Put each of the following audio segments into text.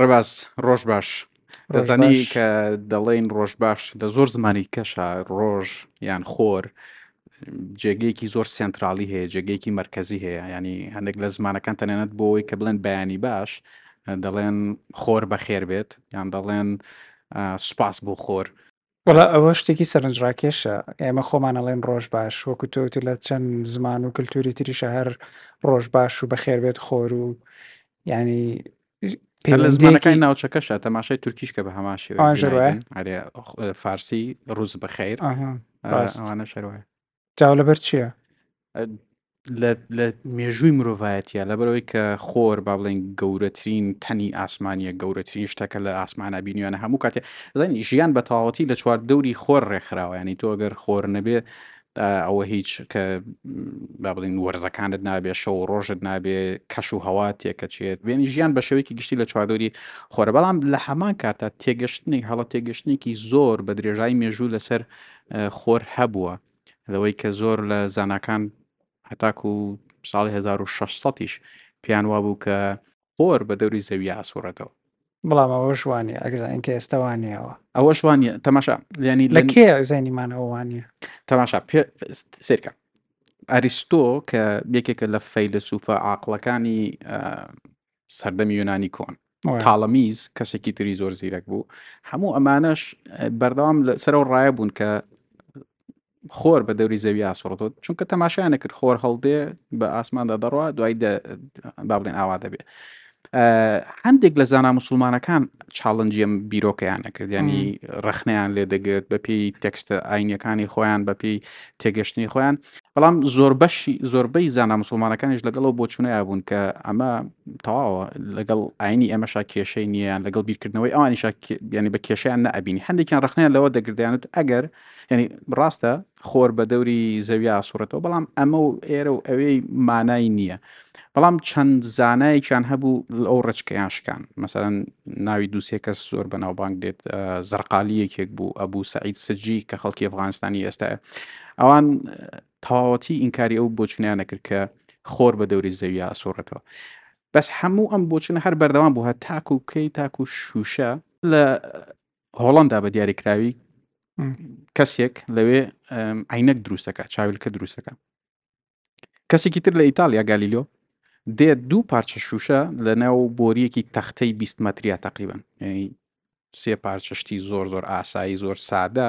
ڕێباز ڕۆژ باش دەزانی کە دەڵێن ڕۆژ باش دە زۆر زمانی کەشە ڕۆژ یان خۆر جێگەیەکی زۆر سنترالی هەیە جێگەیەکی مرکزی هەیە ینی هەندێک لە زمانەکان تەنانەت بۆی کە بڵێن بەیانی باش دەڵێن خۆر بەخێر بێت یان دەڵێن سوپاس بۆ خۆر وەڵا ئەوە شتێکی سەرنجڕاکێشە ئێمە خۆمان ئەڵێن ڕۆژ باش وەکو تۆوتی لە چەند زمان و کللتوری تریشە هەر ڕۆژ باش و بەخێربێت خۆر و ینی هەر لە زمانەکانی ناوچەکەشە تەماشای تورکیش کە بە هەما شێوێ فارسی ڕوز بەخیر ئەوانە شەروایە چاو لەبەر چییە؟ لە مێژووی مرۆڤایەتە لەبەرەوەی کە خۆر با بڵێن گەورەترین تەنی ئاسمانیە گەورەترین شتەکە لە ئاسمانە بینیوانە هەموو کاتێ زانی ژیان بە تەواوەتی لە چوار دەوری خۆر ڕێکخراوەیانی تۆ گەر خۆر نەبێ ئەوە هیچ کە با بڵین وەرزەکانت نابێ شەو و ڕۆژت نابێ کەش و هەوا تێکەچێت بێنی ژیان بە شێوەیەکی گشتی لە چواردۆری خۆرە بەڵام لە هەمان کاتە تێگەشتنێک هەڵە تێگەشتێکی زۆر بە درێژای مێژوو لەسەر خۆر هەبووە لەوەی کە زۆر لە زاناکان هەتاکو ساڵی 1600یش پێیان وابوو کە خۆر بە دەوری زەوی ئاسوڕێتەوە بەڵام ئەوە شوانە ئەگزانین کە ئێستا وانەیەوە ئەوە شوانە تەماشا لەنی لە کێ ئەگزانیمان ئەو وانە تەماشا سرکە ئەریستۆ کە یەکێکە لە فەیلسوفە عقلەکانی سەردەمی یۆنانی کۆن تاڵەمیز کەسێکی تری زۆر زیرەک بوو هەموو ئەمانەش بەردەوام لە سەرەوە ڕایە بوون کە خۆر بە دەوری زەوی ئاسوڕدۆت چونکە تەماشایان نەکرد خۆر هەڵدێ بە ئاسماندا دەڕوا دوای با بڵێن ئاوا دەبێت هەندێک لە زانا مسلمانەکان چاڵنجیم بیرۆکەیان نەکرد ینی ڕخنیان لێ دەگرێت بەپی تەکستە ئاینەکانی خۆیان بەپی تێگەشتنی خۆیان بەڵام زۆربەشی زۆربەی زانا مسلمانەکانیش لەگەڵەوە بۆ چونەیە بوون کە ئەمە تەواوە لەگەڵ ئاینی ئەمەشا کێشەی نییەیان لەگەڵ بیرکردنەوەی ئەوانیش ینی بە کێشیان نەبینی هەندێکیان ڕخنیان لەوە دەگردیانوت ئەگەر ینی ڕاستە خۆر بە دەوری زەویا سوڕێتەوە بەڵام ئەمە و ئێرە و ئەوەی مانای نییە بەڵام چەند زانایەکیان هەبوو ئەو ڕچکەیان شکان مەسەرەن ناوی دووسێ کەس زۆر بەناوبانگ دێت زرقالی یەکێک بوو ئەبوو سعید سجی کە خەڵکی ئەفغانستانی ئێستاە ئەوان تەواوەتی ئینکاری ئەو بۆچونیان نەکرد کە خۆر بە دەوری زەویە ئەسۆڕێتەوە بەس هەموو ئەم بۆچون هەر بەردەوام بوو هە تاکو و کەی تاکو و شوشە لە هۆڵندا بە دیاریکراوی کەسێک لەوێ عینەک دروستەکە چاویلکە دروستەکە کەسێکی تر لە ئیتالیا گالیلۆ دێت دوو پارچە شوشە لە ناو بۆریەکی تەختەی 20 مەتریا تقریبن یعنی سێ پارچەشتی زۆر زۆر ئاسایی زۆر سادە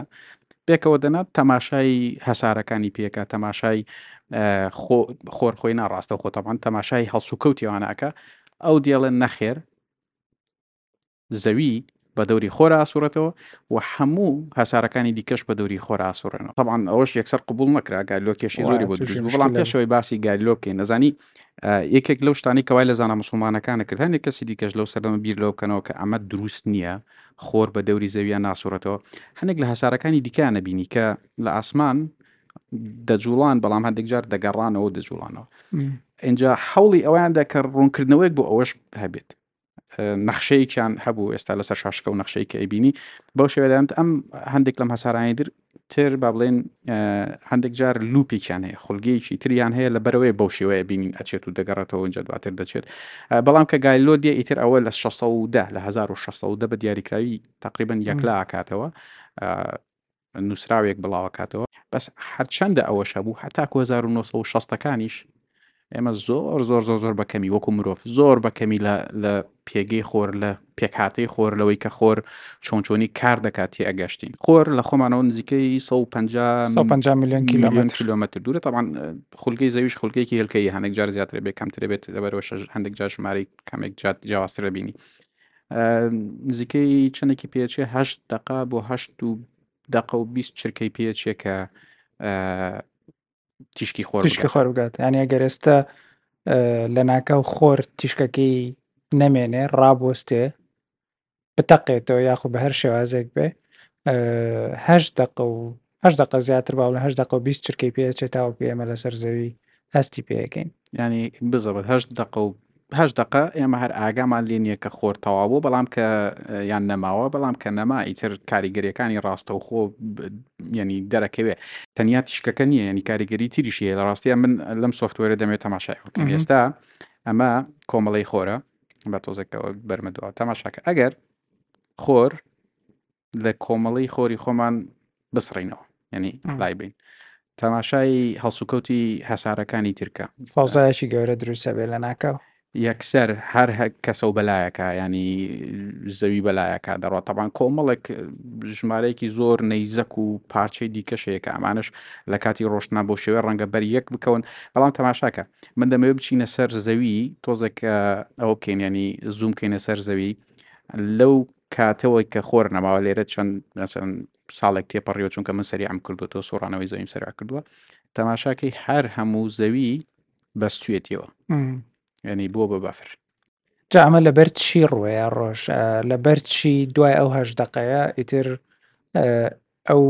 پێکەوە دەنات تەماشای هەسارەکانی پێکە تەماشای خۆر خۆی ناڕاستە خۆتەبان تەماشای هەڵسوکەوتیوانەکە ئەو دێڵێن نەخێر زەوی بە دەوری خۆر ئاسوڕێتەوە و هەموو هەسارەکانی دیکەش بە دەوری خۆر ئاسوڕێنەوە تەبان ئەوەش یەکسەر قبول نەکرا گالۆکێشی زۆری بۆ دروست بوو بەڵام پێشەوەی باسی گالۆ بکەین نەزانی یەکێک لەو شتانی کەوای لە زانە مسلمانەکانە کرد هەندێک کەسی دیکەش لەو سەردەمە بیر لەو بکەنەوە کە ئەمە دروست نییە خۆر بە دەوری زەویان ناسوڕێتەوە هەندێک لە هەسارەکانی دیکە نەبینی کە لە ئاسمان دەجوڵان بەڵام هەندێک جار دەگەڕانەوە دەجوڵانەوە اینجا حوڵی ئەویاندا کە ڕوونکردنەوەیەک بۆ ئەوەش هەبێت نەخشەیەکیان هەبوو ئێستا لەسەر شاشکە و نەخشەی کە ئەیبینی بەو شێوێدانت ئەم هەندێک لەم هەسارانی در تر با بڵێن هەندێک جار لوپێکیان هەیە خولگەیەکی تریان هەیە لە بەرەوەی بەو شێوەیە بینین ئەچێت و دەگەڕێتەوە ئەوجا دواتر دەچێت بەڵام کە گایلۆ دێ ئیتر ئەوە لە 16 لە 1600 بە دیاریکراوی تقریبن یەکلا کاتەوە نوسراوێک بڵاوەکاتەوە بەس هەرچەندە ئەوەش هەبوو هەتاکو هەزار و نۆ سەد و شەستەکانیش ئێمە زۆر زۆر زۆر زۆر بەکەمی وەکو مرۆڤ زۆر بەکەمی لە لە پێگەی خۆر لە پێکهاتەی خۆر لەوەی کە خۆر چۆن چۆنی کار دەکات تێ ئەگەشتین خۆر لە خۆمانەوە نزیکەی 150 150 میلیۆن کیلۆمەتر کیلۆمەتر دوورە طبعا خولگەی زەویش خولگەیەکی هێلکەی هەندێک جار زیاتر بێ کەمترە بێت لەبەرەوە هەندێک جار ژمارەی کەمێک جات جیاوازتر دەبینی نزیکەی چەندێکی پێچێ هەشت دقا بۆ هەشت و دقە و بیست چرکەی پێچێ کە تیشکی خۆر تیشکی خۆر بگات یانە گەرێستە لە ناکاو خۆر تیشکەکەی نەمێنێ ڕابۆستێ بتەقێتەوە یاخود بە هەر شێوازێک بێ هەشت دقە و هەشت دەقە زیاتر باو لە هەشت دەقە و بیست چرکەی پێ ئەچێ تاوەکو ئێمە لەسەر زەوی هەستی پێ ئەکەین. یانی بزەبت هەشت دەقە و هەشت دەقە ئێمە هەر ئاگامان لێ نییە کە خۆر تەواو بووە بەڵام کە یان نەماوە بەڵام کە نەما ئیتر کاریگەریەکانی ڕاستەوخۆ یعنی دەرەکەوێ تەنیا تیشکەکە نییە یعنی کاریگەری تریشی هەیە لە ڕاستیە من لەم سوفتوەرە دەمێت تەماشای بکەم ئێستا ئەمە کۆمەڵی خۆرە بە تۆزێکەوە بەرمە دووە تەماشاکە ئەگەر خۆر لە کۆمەڵی خۆری خۆمان بسڕینەوە یعنی لای بین تەماشای هەڵسوکەوتی هەسارەکانی ترکە فەزایەکی گەورە دروستە بێ لە ناکاو یەکسەر هەر کەسە و بەلایەکە ینی زەوی بەلایەکە دەڕات تەبان کۆمەڵێک ژمارەیەکی زۆر نەیزەک و پارچەی دیکەشەیەکە ئەمانش لە کاتی ڕۆشتنا بۆ شێوێ ڕەنگە بەر یەک بکەون بەڵام تەماشاکە من دەمەوێت بچینە سەر زەوی تۆزێک ئەوە بکەین ینی زووم بکەینە سەر زەوی لەو کاتەوە کە خۆر نەماوە لێرە چەند مەسەن ساڵێک تێپەڕیوە چونکە من سەریعم کردو تۆ سوڕانەوەی زەویم سەرع کردووە تەماشاکەی هەر هەموو زەوی بەستێتیەوە ینی بۆ بە بەفر جامە لەبەر چی ڕوەیە ڕۆژ لەبەر چی دوای ئەو هەش دقەیە ئیتر ئەو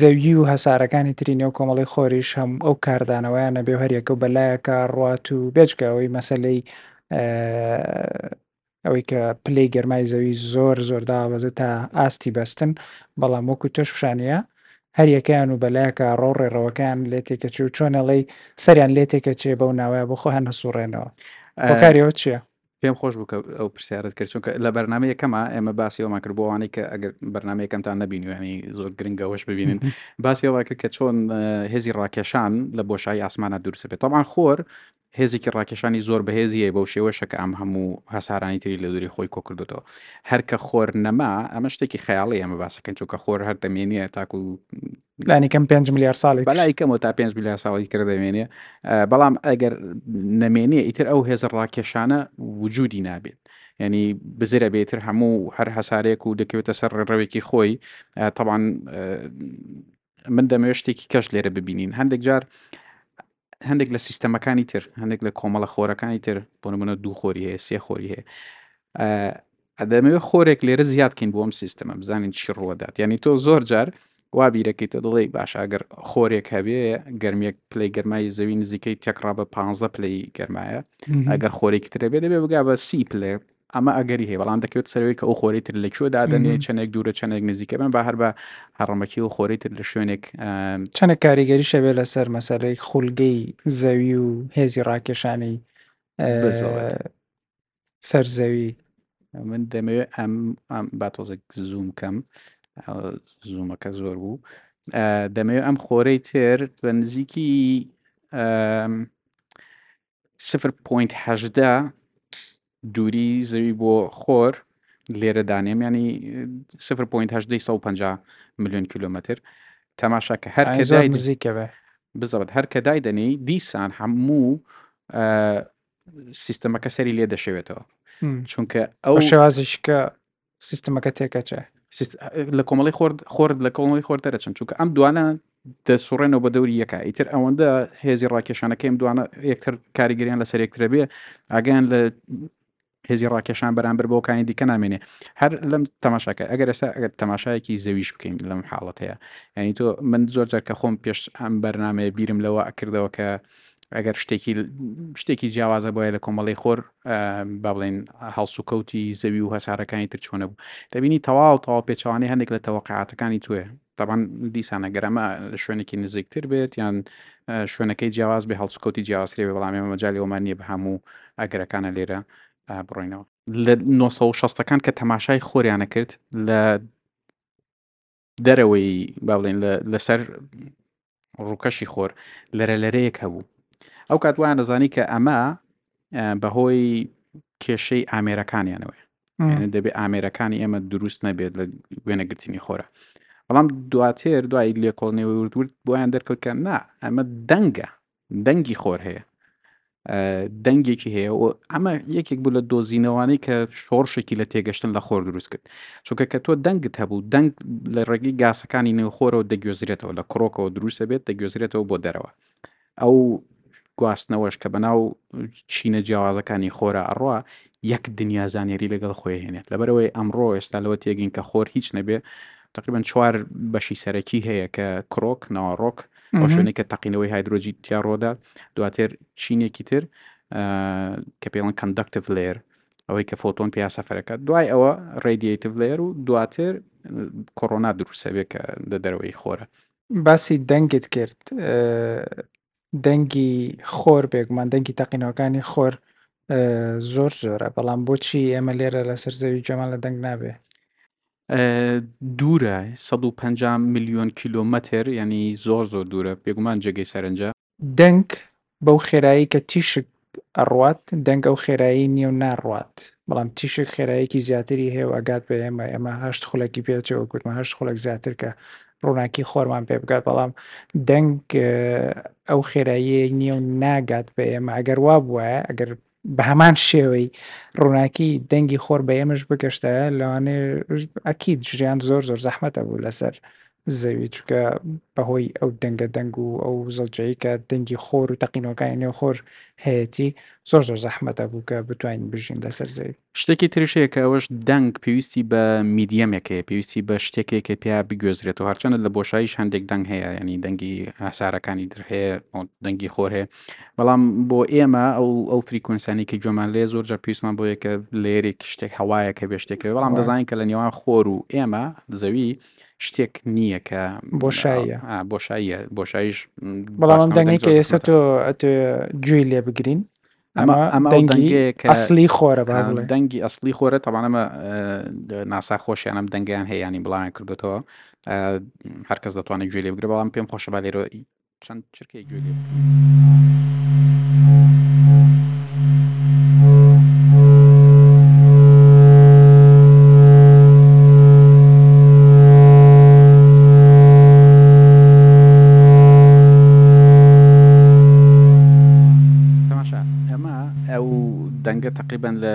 زەوی و هەسارەکانی تری نێو کۆمەڵی خۆریش هەم ئەو کاردانەوەیان نەبێ هەریەکە و بەلایەکە ڕات و بێجگەوەی مەسلەی ئەوەی کە پلەی گەرمای زەوی زۆر زۆر دابەزێت تا ئاستی بەستن، بەڵام وەکو تۆش پیشانیە هەر یەکەیان و بەلایەکە ڕەو ڕێڕەوەکەیان لێ تێکەچێ و چۆن ئەڵێی سەریان لێ تێکەچێ بەو ناوەیە بۆ خۆیان هەسوڕێنەوە هۆکاری ئەوە چیە؟ پێم خۆش بوو کە ئەو پرسیارت کرد چونکە لە بەرنمە یەکەمە ئێمە باسی ئەومان کرد بۆوانەی کە ئەگەر بەرنمە یەکەمتان نبینیانی زۆر گرنگەوەش ببینن باسی ئەوە کرد کە چۆن هێزی ڕاکێشان لە بۆشایی ئاسمانە دروست بێت تاوان خۆر هێزێکی ڕاکێشانی زۆر بەهێزی هەیە بەو شێوەشە کە ئەم هەموو هەسارانی تری لە دووری خۆی کۆکردوتەوە هەر کە خۆر نەما ئەمە شتێکی خەیاڵی ئەمە باسەکەن چونکە خۆر هەر دەمێنێ تاکو لانیکەم 5 میلیار ساڵی بەلای کەمەوە تا 5 میلیار ساڵی کرد دەمێنێ بەڵام ئەگەر نەمێنێ ئیتر ئەو هێز ڕاکێشانە وجودی نابێت ینی بزرە بێتتر هەموو هەر هەسارێک و دەکەوێتە سەر ڕێڕەوێکی خۆی تاوان من دەمەوێت شتێکی کەش لێرە ببینین هەندێک جار هەندێک لە سیستەمەکانی تر هەندێک لە کۆمەڵە خۆرەکانی تر بۆ نمونە دوو خۆری هەیە سێ خۆری هەیە ئەدەمەوێت خۆرێک لێرە زیادکەین بۆم سیستەمە بزانین چی ڕوەدات ینی تۆ زۆر جار وا بیرەکەیتە دڵی باش ئەگەر خۆرێک هەبێ گەرمێک پلی گەرمای زەوی نزیکەی تێکڕا بە پ پلی گەرمایە ئەگەر خۆرێکی ترەبێ دەبێ بگا بە سی پلێ ئەمە ئەگەری هەیە بەڵام دەکەوێت سەرەوەی کە ئەو خۆرەی تر لە کوێ دادەنێ چەندێک دوورە چەندێک نزیکە بن بە هەر بە هەڕەمەکی و خۆرەی تر لە شوێنێک چەنە کاریگەری شەبێ لەسەر مەسەلەی خولگەی زەوی و هێزی ڕاکێشانی سەر زەوی من دەمەوێت ئەم با تۆزێک زووم کەم زوومەکە زۆر بوو دەمەوێت ئەم خۆرەی تر بە نزیکی سفر پۆینت هەژدە دووری زەوی بۆ خۆر لێرە دانێم ینی سفر پۆینت هەژدەی سە پنج میلیۆن کیلومتر تەماشا کە هەر کەزای نزیکەوە بزەبت هەر کە دایدەنی دیسان هەموو سیستەمەکە سەری لێ دەشێوێتەوە چونکە ئەو شێوازیشکە سیستمەکە تێکەچێ سیست- لە کۆمەڵی خۆرد خۆرد لە کۆمەڵی خۆر دەرەچن چونکە ئەم دوانە دەسوڕێنەوە بە دەوری یەکە ئیتر ئەوەندە هێزی ڕاکێشانەکەی ئەم دوانە یەکتر کاریگەریان لەسەر یەکترە بێ ئاگیان لە هێزی ڕاکێشان بەرامبەر بەوکانی دیکە نامێنێ هەر لەم تەماشاکە ئەگەر ئێستا ئەگەر تەماشایەکی زەویش بکەین لەم حاڵەتەیە یعنی تۆ من زۆر جار کە خۆم پێش ئەم بەرنمەیە بیرم لەوە ئەکردەوە کە ئەگەر شتێکی شتێکی جیاوازە بۆیە لە کۆمەڵی خۆر با بڵێن هەڵسوکەوتی زەوی و هەسارەکانی تر چۆنە بوو دەبینی تەواو تەواو پێچوانی هەندێک لە تەوەقعاتەکانی توێ تەبان دیسانە گەرەمە لە شوێنێکی نزیکتر بێت یان شوێنەکەی جیاواز بێ هەڵسکەوتی جیاوازری بێ بەڵام ئێمە مەجای ئەومان نییە بە هەموو ئەگرەکانە لێرە بڕۆینەوە لە 1960ەکان کە تەماشای خۆریانە کرد لە دەرەوەی با بڵێن لەسەر ڕووکەشی خۆر لەرە لەرەیەک هەبوو ئەو کات وایان دەزانی کە ئەمە بەهۆی کێشەی ئامێرەکانیانەوەی یعنی دەبێت ئامێرەکانی ئێمە دروست نەبێت لە وێنەگرتنی خۆرە بەڵام دواتر دوای لێکۆڵنەوەی وردورد بۆیان دەرکەوت کە نا ئەمە دەنگە دەنگی خۆر هەیە دەنگێکی هەیە و ئەمە یەکێک بوو لە دۆزینەوانەی کە شۆڕشێکی لە تێگەشتن لە خۆر دروست کرد چونکە کە تۆ دەنگت هەبوو دەنگ لە ڕێگەی گاسەکانی نێوخۆرەوە دەگوێزرێتەوە لە کڕۆکەوە دروستە بێت دەگوێزرێتەوە بۆ دەرەوە ئەو گواستنەوەش کە بەناو چینە جیاوازەکانی خۆرە ئەڕوا یەک دنیا زانیاری لەگەڵ خۆی هێنێت لەبەرەوەی ئەمڕۆ ئێستا لەوە تێگەین کە خۆر هیچ نەبێ تەقریبەن چوار بەشی سەرەکی هەیە کە کرۆک ناوەڕۆک ئەو شوێنی کە تەقینەوەی هایدرۆجی تیا ڕۆدا دواتر چینێکی تر کە پێڵەن کەندەکتە لێر ئەوەی کە فۆتۆن پێیا سەفرەکە دوای ئەوە ڕێدیتیڤ لێر و دواتر کۆرۆنا دروسەبێ کە لە دەرەوەی خۆرە باسی دەنگت کرد دەنگی خۆر بێگومان دەنگی تەقینەوەکانی خۆر زۆر زۆرە بەڵام بۆچی ئێمە لێرە لەسەر زەوی جەمان لە دەنگ نابێ دوورە سەد و پەنجا ملیۆن کیلۆمەتر یانی زۆر زۆر دوورە بێگومان جێگەی سەرنجە. دەنگ، بەو خێرایی کە تیشک ئەڕوات، دەنگ ئەو خێرایی نیە و ناڕوات، بەڵام تیشک خێرایەکی زیاتری هەیە و ئەگات بە ئێمە، ئێمە هەشت خولەکی پێ چێ وەک وتم هەشت خولەک زیاتر کە ڕووناکی خۆرمان پێ بگات، بەڵام دەنگ ئەو خێراییەک نیە و ناگات بە ئێمە، ئەگەر وابوایە ئەگەر بە هەمان شێوەی ڕووناکی دەنگی خۆر بە ئێمەش بگەشتایە لەوانەیە ئەکید ژیان زۆر زۆر زەحمەتە بوو لەسەر زەوی چکە بەهۆی ئەو دەنگە دەنگ و ئەو زەڵجەی کە دەنگی خۆر و تەقینەوەکانی نێو خۆر هەیەی زۆر زۆر زەحمەتە بوو کە بتوانین بژین لەسەر زەوی شتێکی تریش هەیە کە ئەوەش دەنگ پێویستی بە میدیەمێک هەیە پێویستی بە شتێکێک کە پێیا بگوێزرێت و هەرچەندە لە بۆشاییش هەندێک دەنگ هەیە ینی دەنگی هەسارەکانی در هەیە دەنگی خۆر هەیە بەڵام بۆ ئێمە ئەو ئەو فریکونسانی کە گوێمان لێ زۆر جار پێویستمان بۆ یەکە لێرێک شتێک هەوایە کە بێ شتێکەوە بەڵام دەزانین کە لە نێوان خۆر و ئێمە زەوی شتێک نییە کە بۆشاییە بۆشاییە بۆشاییش بەڵام دەنگی کە ئێستا تۆ گوێی لێ بگرین ئەسلی خۆرە دەنگی ئەسلی خۆرە تەوانەمە ناسا خۆشیان ئەم دەنگیان هەیەیانی بڵاویان کردوێتەوە هەرکەس دەتوانێت گوێ لێ بگرە بەڵام پێم خۆشە با لێرۆ چەند چرکەی گوێ لێ تەماشا ئەمە ئەو دەنگە تقریبان لە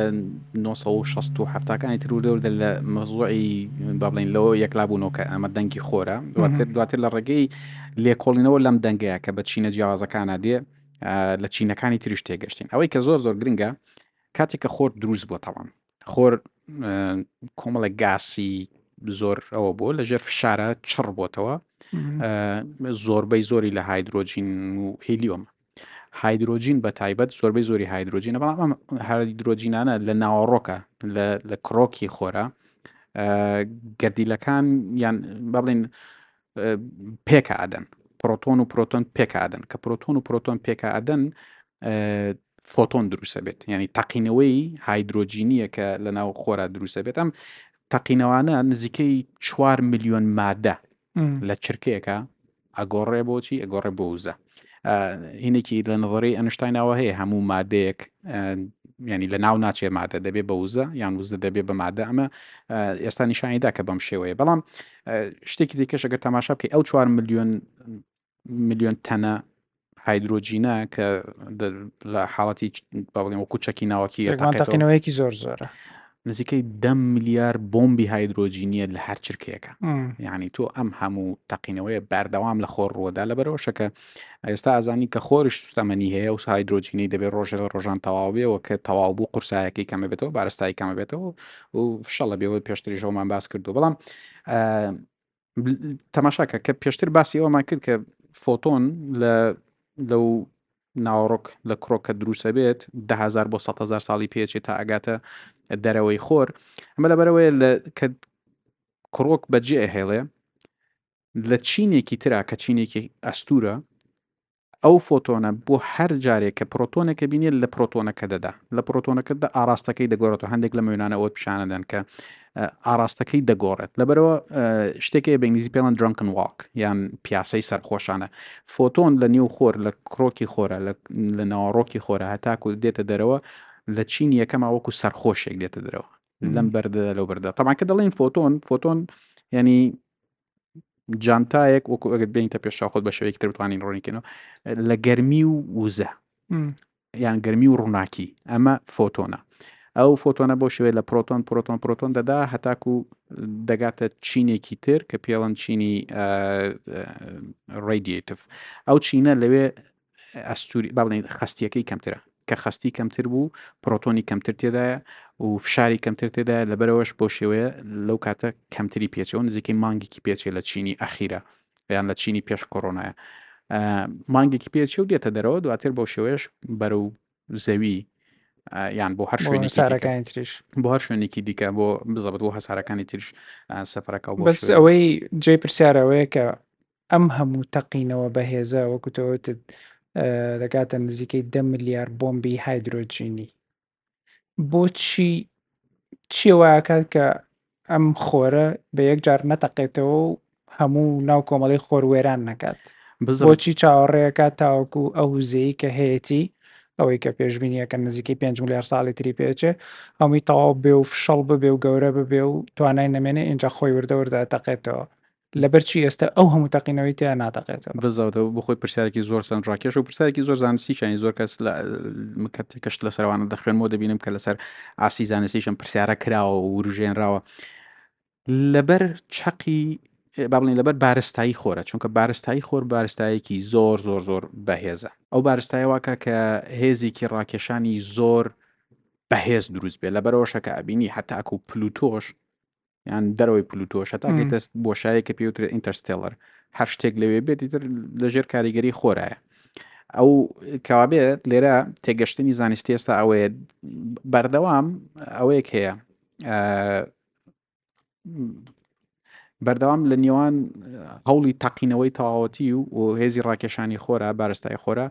1960 و هەفتاکانی تر وردەوردە لە مەزوعی با بڵین لەوە یەکلابوونەوە کە ئەمە دەنگی خۆرە دواتر دواتر لە ڕێگەی لێکۆڵینەوە لەم دەنگەیە کە بە چینە جیاوازەکانە دێ لە چینەکانی تریش تێگەشتین ئەوەی کە زۆر زۆر گرنگە کاتێک کە خۆر دروست بۆ تەوان خۆر کۆمەڵە گاسی زۆر ئەوە بۆ لە ژێر فشارە چڕ بۆتەوە زۆربەی زۆری لە هایدرۆجین و هلیۆمە هایدرۆجین بە تایبەت زۆربەی زۆری هایدرۆجینە بەڵام ئەم هایدرۆجینانە لە ناوەڕۆکە لە کڕۆکی خۆرە گەردیلەکان یان بەڵین پێکە ئەدەن پرۆتۆن و پرۆتۆن پێکە ئەدەن کە پرۆتۆن و پرۆتۆن پێکە ئەدەن فۆتۆن دروسە بێت ینی تەقینەوەی هایدرۆجینیە کە لە ناو خۆرا دروسە بێت ئەم تەقینەوانە نزیکەی 4 میلیۆن مادە لە چرکەیەکە ئەگۆڕێ بۆچی ئەگۆڕێ بۆ وزە هینێکی لە نظری ئەنشتیناوە هەیە هەموو مادەیەک ینی لە ناو ناچێ مادە دەبێ بە وزە یان وزە دەبێ بە مادە ئەمە ئێستا نیشانیدا کە بەم شێوەیە بەڵام شتێکی دیکەشەگە تەماشا بکە ئەو چوار میلیۆن ملیۆن تەنە هایدرۆجینە کە لە حاڵەتی بەڵێن وەکو چەکی ناوەکی تاقینەوەیەکی زۆر زۆرە نزیکەی دە ملیار بۆمبی هایدرۆجینیە لە هەر چرکەیەەکە یعنی تۆ ئەم هەموو تەقینەوەیە بەردەوام لە خۆر ڕووەدا لە بەرەوەشەکە ئێستا ئازانی کە خۆرش سوستەمەنی هەیە و هایدرۆجینی دەبێت ڕۆژە لە ڕۆژان تەواوبێەوە کە تەواو بوو قورسایەکەی کەمە بێتەوە بارستای کەمە بێتەوە و فشەڵە بێەوەی پێشتری ژەومان باس کردو بەڵام تەماشاکە کە پێشتر باسی ئەومان کرد کە فۆتۆن لە لەو ناوەڕۆک لە کرۆکە دروستە بێت دههزار بۆ 100هزار ساڵی پێچێت تا ئەگاتە دەرەوەی خۆر ئەمە لە بەرەوەی لە کە کڕۆک بەجێ هێڵێ لە چینێکی ترا کە چینێکی ئەستورە ئەو فۆتۆنە بۆ هەر جارێک کە پرۆتۆنێکە بینێت لە پرۆتۆنەکە دەدا لە پرۆتۆنەکەدا ئاراستەکەی دەگۆڕێتەوە هەندێک لەم وێنانە ئەوە پیشانەدەن کە ئاراستەکەی دەگۆڕێت لەبەرەوە شتێکی بە ئینگلیزی پێڵەن درنکن واک یان پیاسەی سەرخۆشانە فۆتۆن لە نێو خۆر لە کرۆکی خۆرە لە ناوەڕۆکی خۆرە هەتاکو دێتە دەرەوە لە چین یەکەما وەکو سەرخۆشێک دێتە درەوە لەم بەردە لەو بەردە تەماکە دەڵێن فۆتۆن فۆتۆن ینی جانتایەک وەکو ئەگەر بینیتە پێشا خۆت بە شوەیەکی تر بتوانین ڕۆنیکەنەوە لە گەرمی و وزە یان گەرمی و ڕووناکی ئەمە فۆتۆنە ئەو فۆتۆنە بۆ شوێ لە پرۆتۆن پرۆتۆن پرۆتۆن دەدا هەتاکو دەگاتە چینێکی تر کە پێڵەن چینی ڕێدیتف ئەو چینە لەوێ ئەستوری با بڵێین خستیەکەی کەمترە کە خستی کەمتر بوو پرۆتۆنی کەمتر تێدایە و فشاری کەمتر تێدا لەبەرەوەش بۆ شێوەیە لەو کاتە کەمتری پێچەوە نزیکەی مانگێکی پێچێ لە چینی ئەخیرە یان لە چینی پێش کۆرۆنایە مانگێکی پێچێ و دێتە دەرەوە دواتر بۆ شێوەیەش بەرە و زەوی یان بۆ هەر شوێنی سارەکانی تریش بۆ هەر شوێنێکی دیکە بۆ بزەبت بۆ هەسارەکانی تریش سەفرەکە بەس ئەوەی جێ پرسیارەوەیە کە ئەم هەموو تەقینەوە بەهێزە، وەکو تۆ وتت دەگاتە نزیکەی دە ملیار بۆمبی هایدرۆجینی. بۆچی چیە وایکات کە ئەم خۆرە بە یەک جار نەتەقێتەوە و هەموو ناو کۆمەڵی خۆر وێران نەکات بۆچی چاوەڕێەکە تاوەکو ئەو وزەیە کە هەیەی ئەوەی کە پێشببینیەکە نزیکەی 5 ملیار ساڵی تری پێچێ ئەومی تەواو بێ و فشەڵ ببێ و گەورە ببێ و توانای نەمێنێ اینجا خۆی وردەوردە تەقێتەوە لەبەر چی ئێستا ئەو هەموو تەقینەوەی تیا ناتەقێتەوە دەزەوتەوە بۆ خۆی پرسیارێکی زۆر سند ڕاکێش و پرسیارێکی زۆر زانستی چانی زۆر کەس لە کەتی کەشت لە سەروانە دەخوێنەوە دەبینم کە لەسەر ئاسی زانستیشم پرسیارە کراوە و وروژێنراوە لەبەر چەقی بابلین لەبەر بارستایی خۆرە چونکە بارستایی خۆر بارستایەکی زۆر زۆر زۆر بەهێزە ئەو بارستای واکە کە هێزێکی ڕاکێشانی زۆر بەهێز دروست بێت لەبەرەوەشەکە ئەبینی هەتاکو پلوتۆش یان دەرەوەی پلوتۆش هەتا گەیتە بۆشایە کە پێوترێت ئینتەرستێلەر هەر شتێک لەوێ بێت دیتر لەژێر کاریگەری خۆرایە ئەو کەوابێ لێرە تێگەشتنی زانستی ئێستا ئەوەیە بەردەوام ئەوەیەک هەیە بەردەوام لە نێوان هەوڵی تەقینەوەی تەواوەتی و هێزی ڕاکێشانی خۆرە بارستای خۆرە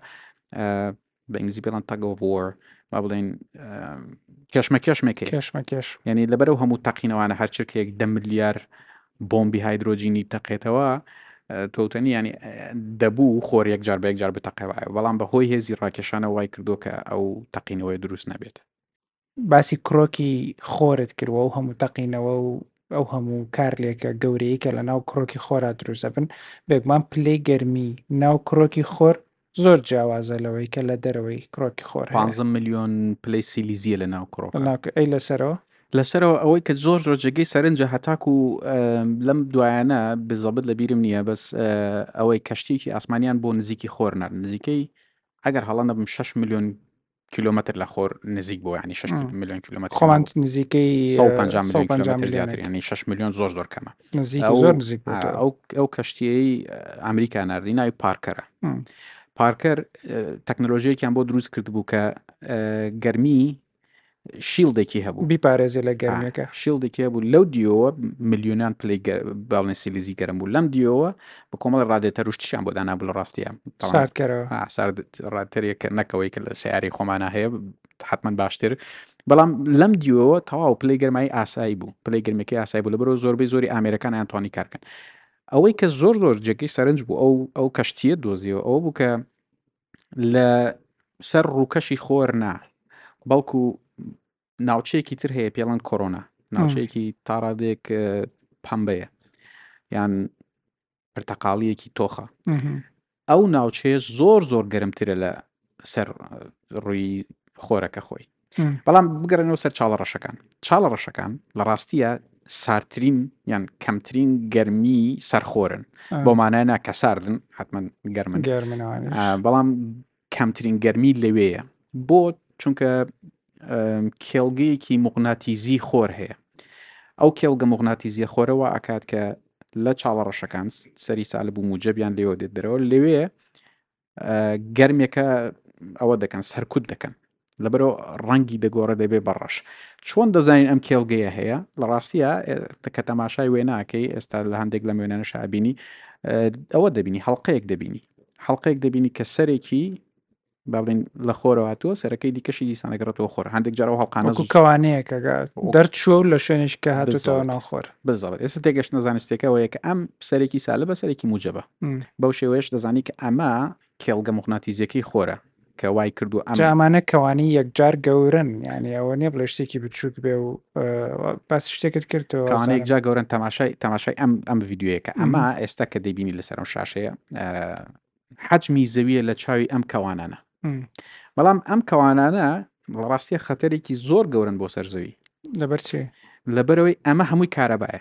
بە ئینگلیزی پێڵان تەگ ئۆف وۆر با بڵێن کێشمەکێشمێک کێشمەکێش یعنی لەبەرەو هەموو تەقینەوانە هەرچرکێک دە ملیار بۆمبی هایدرۆجینی تەقێتەوە تۆتەنی ینی دەبوو خۆر یەکجار بە یەکجار بتەقەوە بەڵام بە هۆی هێزی ڕاکێشانە وای کردو کە ئەو تەقینەوەی دروست نەبێت باسی کرۆکی خۆرت کرد و ئەو هەموو تەقینەوە و ئەو هەموو کارلێکە گەورەی کە لە ناو کرۆکی خۆرا دروزەبن بێگومان پلەی گەرمی ناو کرۆکی خۆر زۆر جیاوازە لەوەی کە لە دەرەوەی کرۆکی خۆر 15 ملیۆن پلەی سیلیزیە لە ناو کرۆک ئەی لەسەرەوە لەسەرەوە ئەوەی کە زۆر زۆر جێگەی سەرنجە هەتاکو لەم دوایانە بزەبت لە بیرم نییە بەس ئەوەی کەشتێکی ئاسمانیان بۆ نزیکی خۆر نەر نزیکەی ئەگەر هەڵە نەبم 6 میلیۆن کیلۆمەتر لە خۆر نزیک بۆ ینی 6 میلیۆن کیلومتر خۆمان نزیکەی 150 زیاتر ینی 6 میلیۆن زۆر زۆر کەمە ئەو کەشتیەی ئەمریکا نردی ناوی پارکەرە پارکەر تەکنۆلۆژیەکیان بۆ دروست کرد بوو کە گەرمی شیلدێکی هەبوو بیپارێزی لە گەرمەکە شیلدێکی هەبوو لەو دیەوە میلیۆنان پلی باڵێن سیلیزی گەرم بوو لەم دیەوە بە کۆمەڵی ڕادێ تەروشتیشان بۆ دانابوو لە ڕاستیە ساردتەرێک کە نەکەوەی کە لە سیاری خۆمانە هەیە حتمما باشتر بەڵام لەم دیوەوە تەواو پلی گەرمایی ئاسایی بوو پلی گرمەکەی ئاسای بوو لە بەرەوە زۆربەی زۆری ئامرەکانیان توانی کارکەن ئەوەی کە زۆر زۆر جێگەی سەرنج بوو ئەو ئەو کەشتیە دۆزیەوە ئەوە بوو کە لە سەر ڕووکەشی خۆر نا بەڵکو ناوچەیەکی تر هەیە پێڵەن کۆرۆنا ناوچەیەکی تاڕادێک پەمبەیە یان پرتەقاڵیەکی تۆخە ئەو ناوچەیە زۆر زۆر گەرمترە لە سەر ڕووی خۆرەکە خۆی بەڵام بگەڕێنەوە سەر چاڵە ڕەشەکان چاڵە ڕەشەکان لە ڕاستیە سارترین یان کەمترین گەرمی سەرخۆرن بۆ مانایە کە ساردن حتمما گەرمن بەڵام کەمترین گەرمی لەوێیە بۆ چونکە کێڵگەیەکی مغناتیزی خۆر هەیە ئەو کێڵگە مغناتیزیە خۆرەوە ئاکات کە لە چاڵە ڕەشەکان سەری سالب و موجەبیان لێوە دێت دەرەوە لەوێ گەرمێکە ئەوە دەکەن سەرکوت دەکەن لەبەرو ڕەنگی دەگۆڕێ دەبێ بەڕەش چۆن دەزانین ئەم کێڵگەیە هەیە لە ڕاستە کە تەماشای وێناکەی ئێستا لە هەندێک لە وێنانە شابینی ئەوە دەبینی هەڵلقەیەک دەبینی هەڵلقەیەک دەبینی کە سەرێکی باڵین لە خۆرەوە هاتووە سەرەکەی دیکەشی دیسانەگەڕێتەوە خۆر هەندێک جارەوە هەڵقانە کوکەوانەیەکە دەرچوە و لە شوێنش کە هاتوتەوە ناخۆر بزڵێت ئێستا تێگەشتە زانستێکەوەیە کە ئەم سەرێکی سالە بە سەرێکی موجەبە بەو شێوەیەش دەزانی کە ئەمە کێڵگە موغناتیزیەکەی خۆرە کە وای کردو ئەم جا ئەمانە کەوانی یەکجار گەورن یعنی ئەوە نیە بڵێ شتێکی بچووک بێ و ئە، باسی شتێکت کردەوە کەوانەیەک زانم جا گەورن تەماشای تەماشای ئەم ئەم ڤیدیۆیە کە ئەمە مهم. ئێستا کە دەیبینی لەسەر ئەم شاشەیە ئە، حەجمی زەویە لە چاوی ئەم کەوانانە مم. بەڵام ئەم کەوانانە لە ڕاستیە خەتەرێکی زۆر گەورن بۆ سەر زەوی لەبەر چی لەبەرەوەی ئەمە هەمووی کارەبایە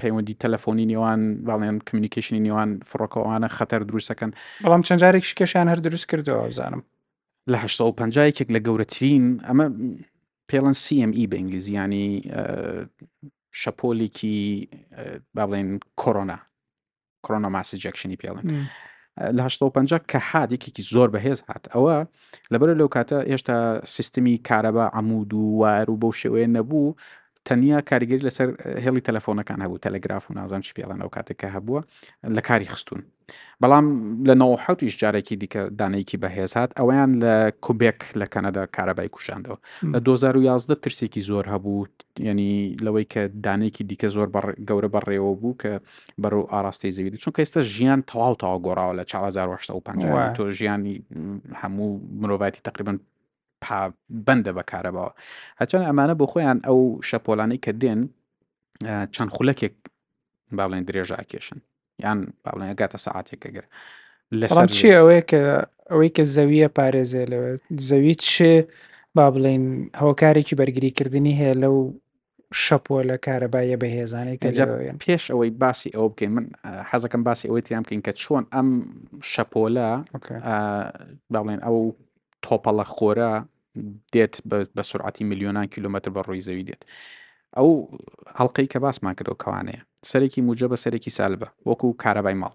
پەیوەندی تەلەفۆنی نێوان باڵێن کمیونیکیشنی نێوان فڕۆکەوانە خەتەر دروستەکەن بەڵام چەند جارێکش کێشیان هەر دروست کردەوە زانم لە 1950 یەکێک لە گەورەترین ئەمە پێڵەن CME بە ئینگلیزیانی شەپۆلێکی با بڵێن کۆرۆنا کرۆنۆماسی جەکشنی پێڵێن لە 1950 کە حاد یەکێکی زۆر بەهێز هات ئەوە لەبەر لەو کاتە هێشتا سیستمی کارەبا عمود و وار و بەو شێوەیە نەبوو تەنیا کاریگەری لەسەر هێڵی تەلەفۆنەکان هەبوو تەلەگراف و نازان چ پێڵەن ئەو کاتێکە هەبووە لە کاری خستون بەڵام لە نەوەحوتیش جارێکی دیکە دانەیەکی بەهێزات ئەویان لە کوبێک لە کەنەدا کارەبای کوشاندەوە لە 2011 ترسێکی زۆر هەبوو ینی لەوەی کە دانێکی دیکە زۆر گەورە بەڕێوە بوو کە بەرەو ئاراستەی زەوی دەچوون کە ئێستا ژیان تەواو تەواو گۆڕاوە لە 1950 وایە. تۆ ژیانی هەموو مرۆڤایەتی تقریبن پابەندە بە کارەباوە هەچەند ئەمانە بۆ خۆیان ئەو شەپۆلانەی کە دێن اه، چەند خولەکێک با بڵێن درێژە ئەکێشن یان با بڵێن ئەگاتە سەعاتێک ئەگەر بەڵام لەسەر چی زەوی ئەوەیە کە ئەوەی کە زەویە پارێزێ لەوێت زەوی چ با بڵین هۆکارێکی بەرگریکردنی هەیە لەو شەپۆ لە کارەباییە بەهێزانەی کە لەوێن پێش ئەوەی باسی ئەوە بکەین من حەزەکەم باسی ئەوەی تریان بکەین کە چۆن ئەم شەپۆلە باڵێن ئەو تۆپەڵە خۆرە دێت بە سرعاتی میلیۆنان کیلومتر بە ڕووی زەوی دێت ئەو هەڵلقەی کە باسمان کردو کەوانەیە سەرێکی موجە بە سەرێکی سالبە وەکو کارەبای ماڵ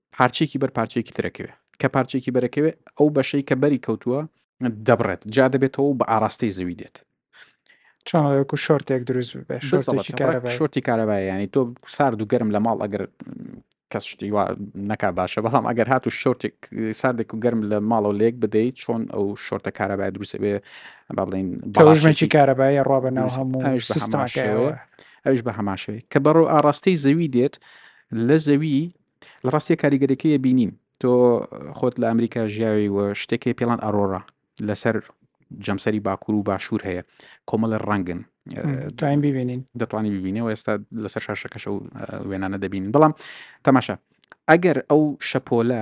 پارچەیەکی بەر پارچەیەکی ترەکەوێ کە پارچێکی بەرەکەوێ ئەو بەشەی کە بەری کەوتووە دەبڕێت جا دەبێتەوە بە ئاراستەی زەوی دێت چۆنکو شۆرتێک دروست شۆرتی کارەبای ینی تۆ سارد و گەرم لە ماڵ ئەگەر کەس شتی وا نەکا باشە بەڵام ئەگەر هات و شۆرتێک ساردێک و گەرم لە ماڵەوە لێک بدەیت چۆن ئەو شۆرتە کارەبای دروست بێ با بڵین باژمێکی کارەبای ڕوا بە ناو هەموو ئەوش بە هەماشەوەی کە بەڕۆ ئاراستەی زەوی دێت لە زەوی لە ڕاستیە کاریگەریەکەی بینیم تۆ خۆت لە ئەمریکا ژیاوی و شتێکی پێڵان ئەرۆڕا لەسەر جەمسەری باکوور و باشوور هەیە کۆمەڵە ڕەنگن دایم ببینین دەتوانانی ببینەوە ئێستا لەسەر شاشەکەش و وێنانە دەبین بەڵام تەماشا ئەگەر ئەو شەپۆلە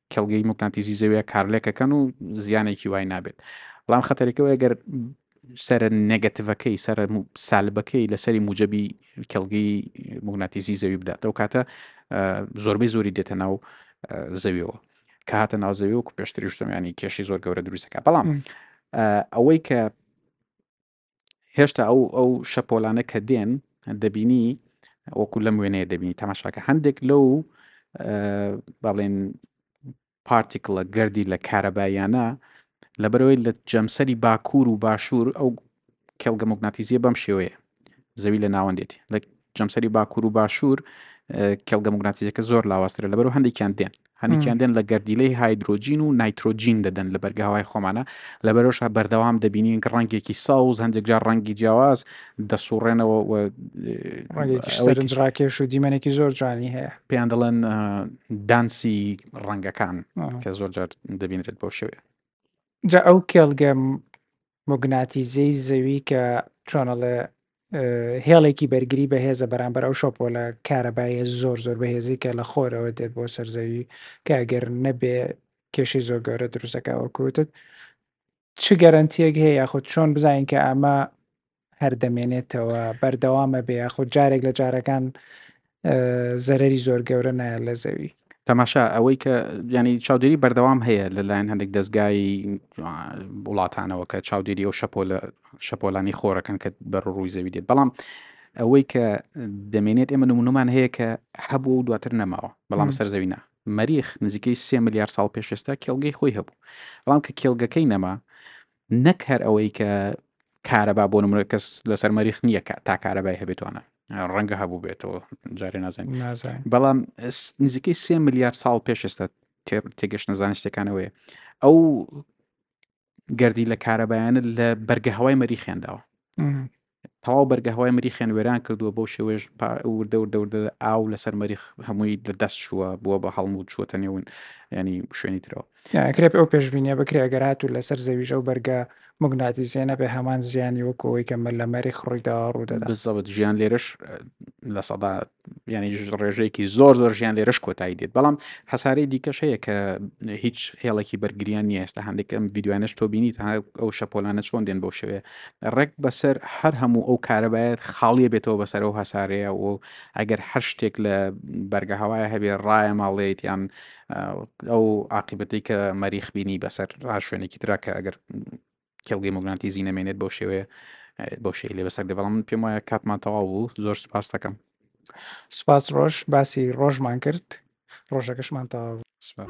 کێڵگەی موگناتیزی زەویە کارلێکەکەن و زیانێکی وای نابێت بەڵام خەتەرەکەەوە گەر سەر نگەتڤەکەی سەر سالبەکەی لەسەری موجەبی کێڵگەی موگناتیزی زەوی بدات ئەو کاتە زۆربەی زۆری دێتە ناو زەویەوە کە هاتە ناوزەوی وکو پێشتریشتەمیانی کێشی زۆر گەورە دروستەکە بەڵام ئەوەی کە هێشتا ئەو ئەو شەپۆلانە کە دێن دەبینی وەکو لەم وێنەیە دەبینی تەماشاکە هەندێک لەو بەڵێن پارتیکڵە گردی لە کارەباییانە لەبەرەوەی لە جەمسەری باکوور و باشوور ئەو کێڵگە مەگناتیزیە بەم شێوەیە زەوی لە ناوەندێتی لە جەمسەری باکوور و باشوور کێڵگە مگناتیزەکە زۆر لاوازترە لەبەر و هەندێکیان دێن هەندێکیان دێن لە گەردیلەی هایدروۆجین و نایترۆجین دەدەن لە بەرگەهوای خۆمانە لە بەرۆشە بەردەوام دەبینین ڕەنگێکی ساوز هەندێک جار ڕەنگی جیاواز دەسوڕێنەوە ڕاکێش و دیمەنێکی زۆر جوانی هەیە پێیان دەڵێن دانسی ڕەنگەکان کە زۆر جار دەبینرێت بۆ شوێ جا ئەو کێڵگەم موگناتیزیی زەوی کە چۆن ئەڵێ هێڵێکی بەرگری بەهێزە بەرامبەر ئەو شەپۆلە کارەبایە زۆر زۆر بەهێزی کە لە خۆرەوە دێت بۆ سەرزەوی کە ئەگەر نەبێ کێشی زۆر گەورە دروستەکە وەکوتت چ گەرنتیەک هەیە یاخود چۆن بزانین کە ئەمە هەردەمێنێتەوە بەردەوامە بێ یاخود جارێک لە جارەکان زەرەری زۆر گەورە نایە لە زەوی تەماشا ئەوەی کە ینی چاودێری بەردەوام هەیە لەلایەن هەندێک دەستگای وڵاتانەوە کە چاودێری ئەو شەپۆلە شەپۆلانی خۆرەکەن کە بەر ڕووی زەوی دێت بەڵام ئەوەی کە دەمێنێت ئێمە نمونومان هەیە کە هەبوو و دواتر نەماوە بەڵام سەر زەوینا مەریخ نزیکەی سێ ملیار ساڵ پێشێستا کێڵگەی خۆی هەبوو بەڵام کە کێڵگەکەی نەما نەک هەر ئەوەی کە کارەبا بۆ نمرە کەس لەسەر مەریخ نییە کە تا کارەبای هەبێتوانە ڕەنگە هەبوو بێتەوە جارێ نازان بەڵام نزیکەی سێ ملیار ساڵ پێش ئێستا تێگەشت نەزانستەکانەوەی ئەو گردی لە کارەبایانە لە بەرگەهوای مەریخێنداوە تەواو بەرگەهوای مریخیان وێران کردووە بەو شێوێش وردە وردە وردە ئاو لەسەر مەریخ هەمووی لە دەست شووە بووە بە هەڵم و چووەتە نێون ینی شوێنی ترەوە کرێپ ئەو پێشببینە بکرێ گەر هاتوو لەسەر زەویژ ئەو بەرگە مگناتی زیێنە بێ هەمان زیانی وەکەوەی کە من لە مەریخ ڕوویدا ڕوودەدا بزەبت ژیان لێرش لە سەدا یعنی ڕێژەیەکی زۆر زۆر ژیان لێرەش کۆتایی دێت بەڵام حسارەی دیکەش هەیە کە هیچ هێڵێکی بەرگریان نیە ئێستا هەندێک ئەم ویددیوانش تۆ بینی تا ئەو شەپۆلانە چۆن دێن بۆ شوێ ڕێک بەسەر هەر هەموو ئەو کارە باید خاڵیە بێتەوە بەسەر ئەو هەسارەیە و ئەگەر هەر شتێک لە بەرگە هەوایە هەبێ ڕایە ماڵێت یان ئەو عقیبەتی کە مەریخ بینی بەسەر ڕاشوێنێکی ترا کە ئەگەر کێڵگەی مۆگناتیزی نەمێنێت بۆ شێوەیە بۆ شەی لێ بەسەر دێ بەڵام من پێم وایە کاتمان تەواو بوو زۆر سپاس دەکەم سپاس ڕۆژ باسی ڕۆژمان کرد ڕۆژەکەشمان تەواو سپاس.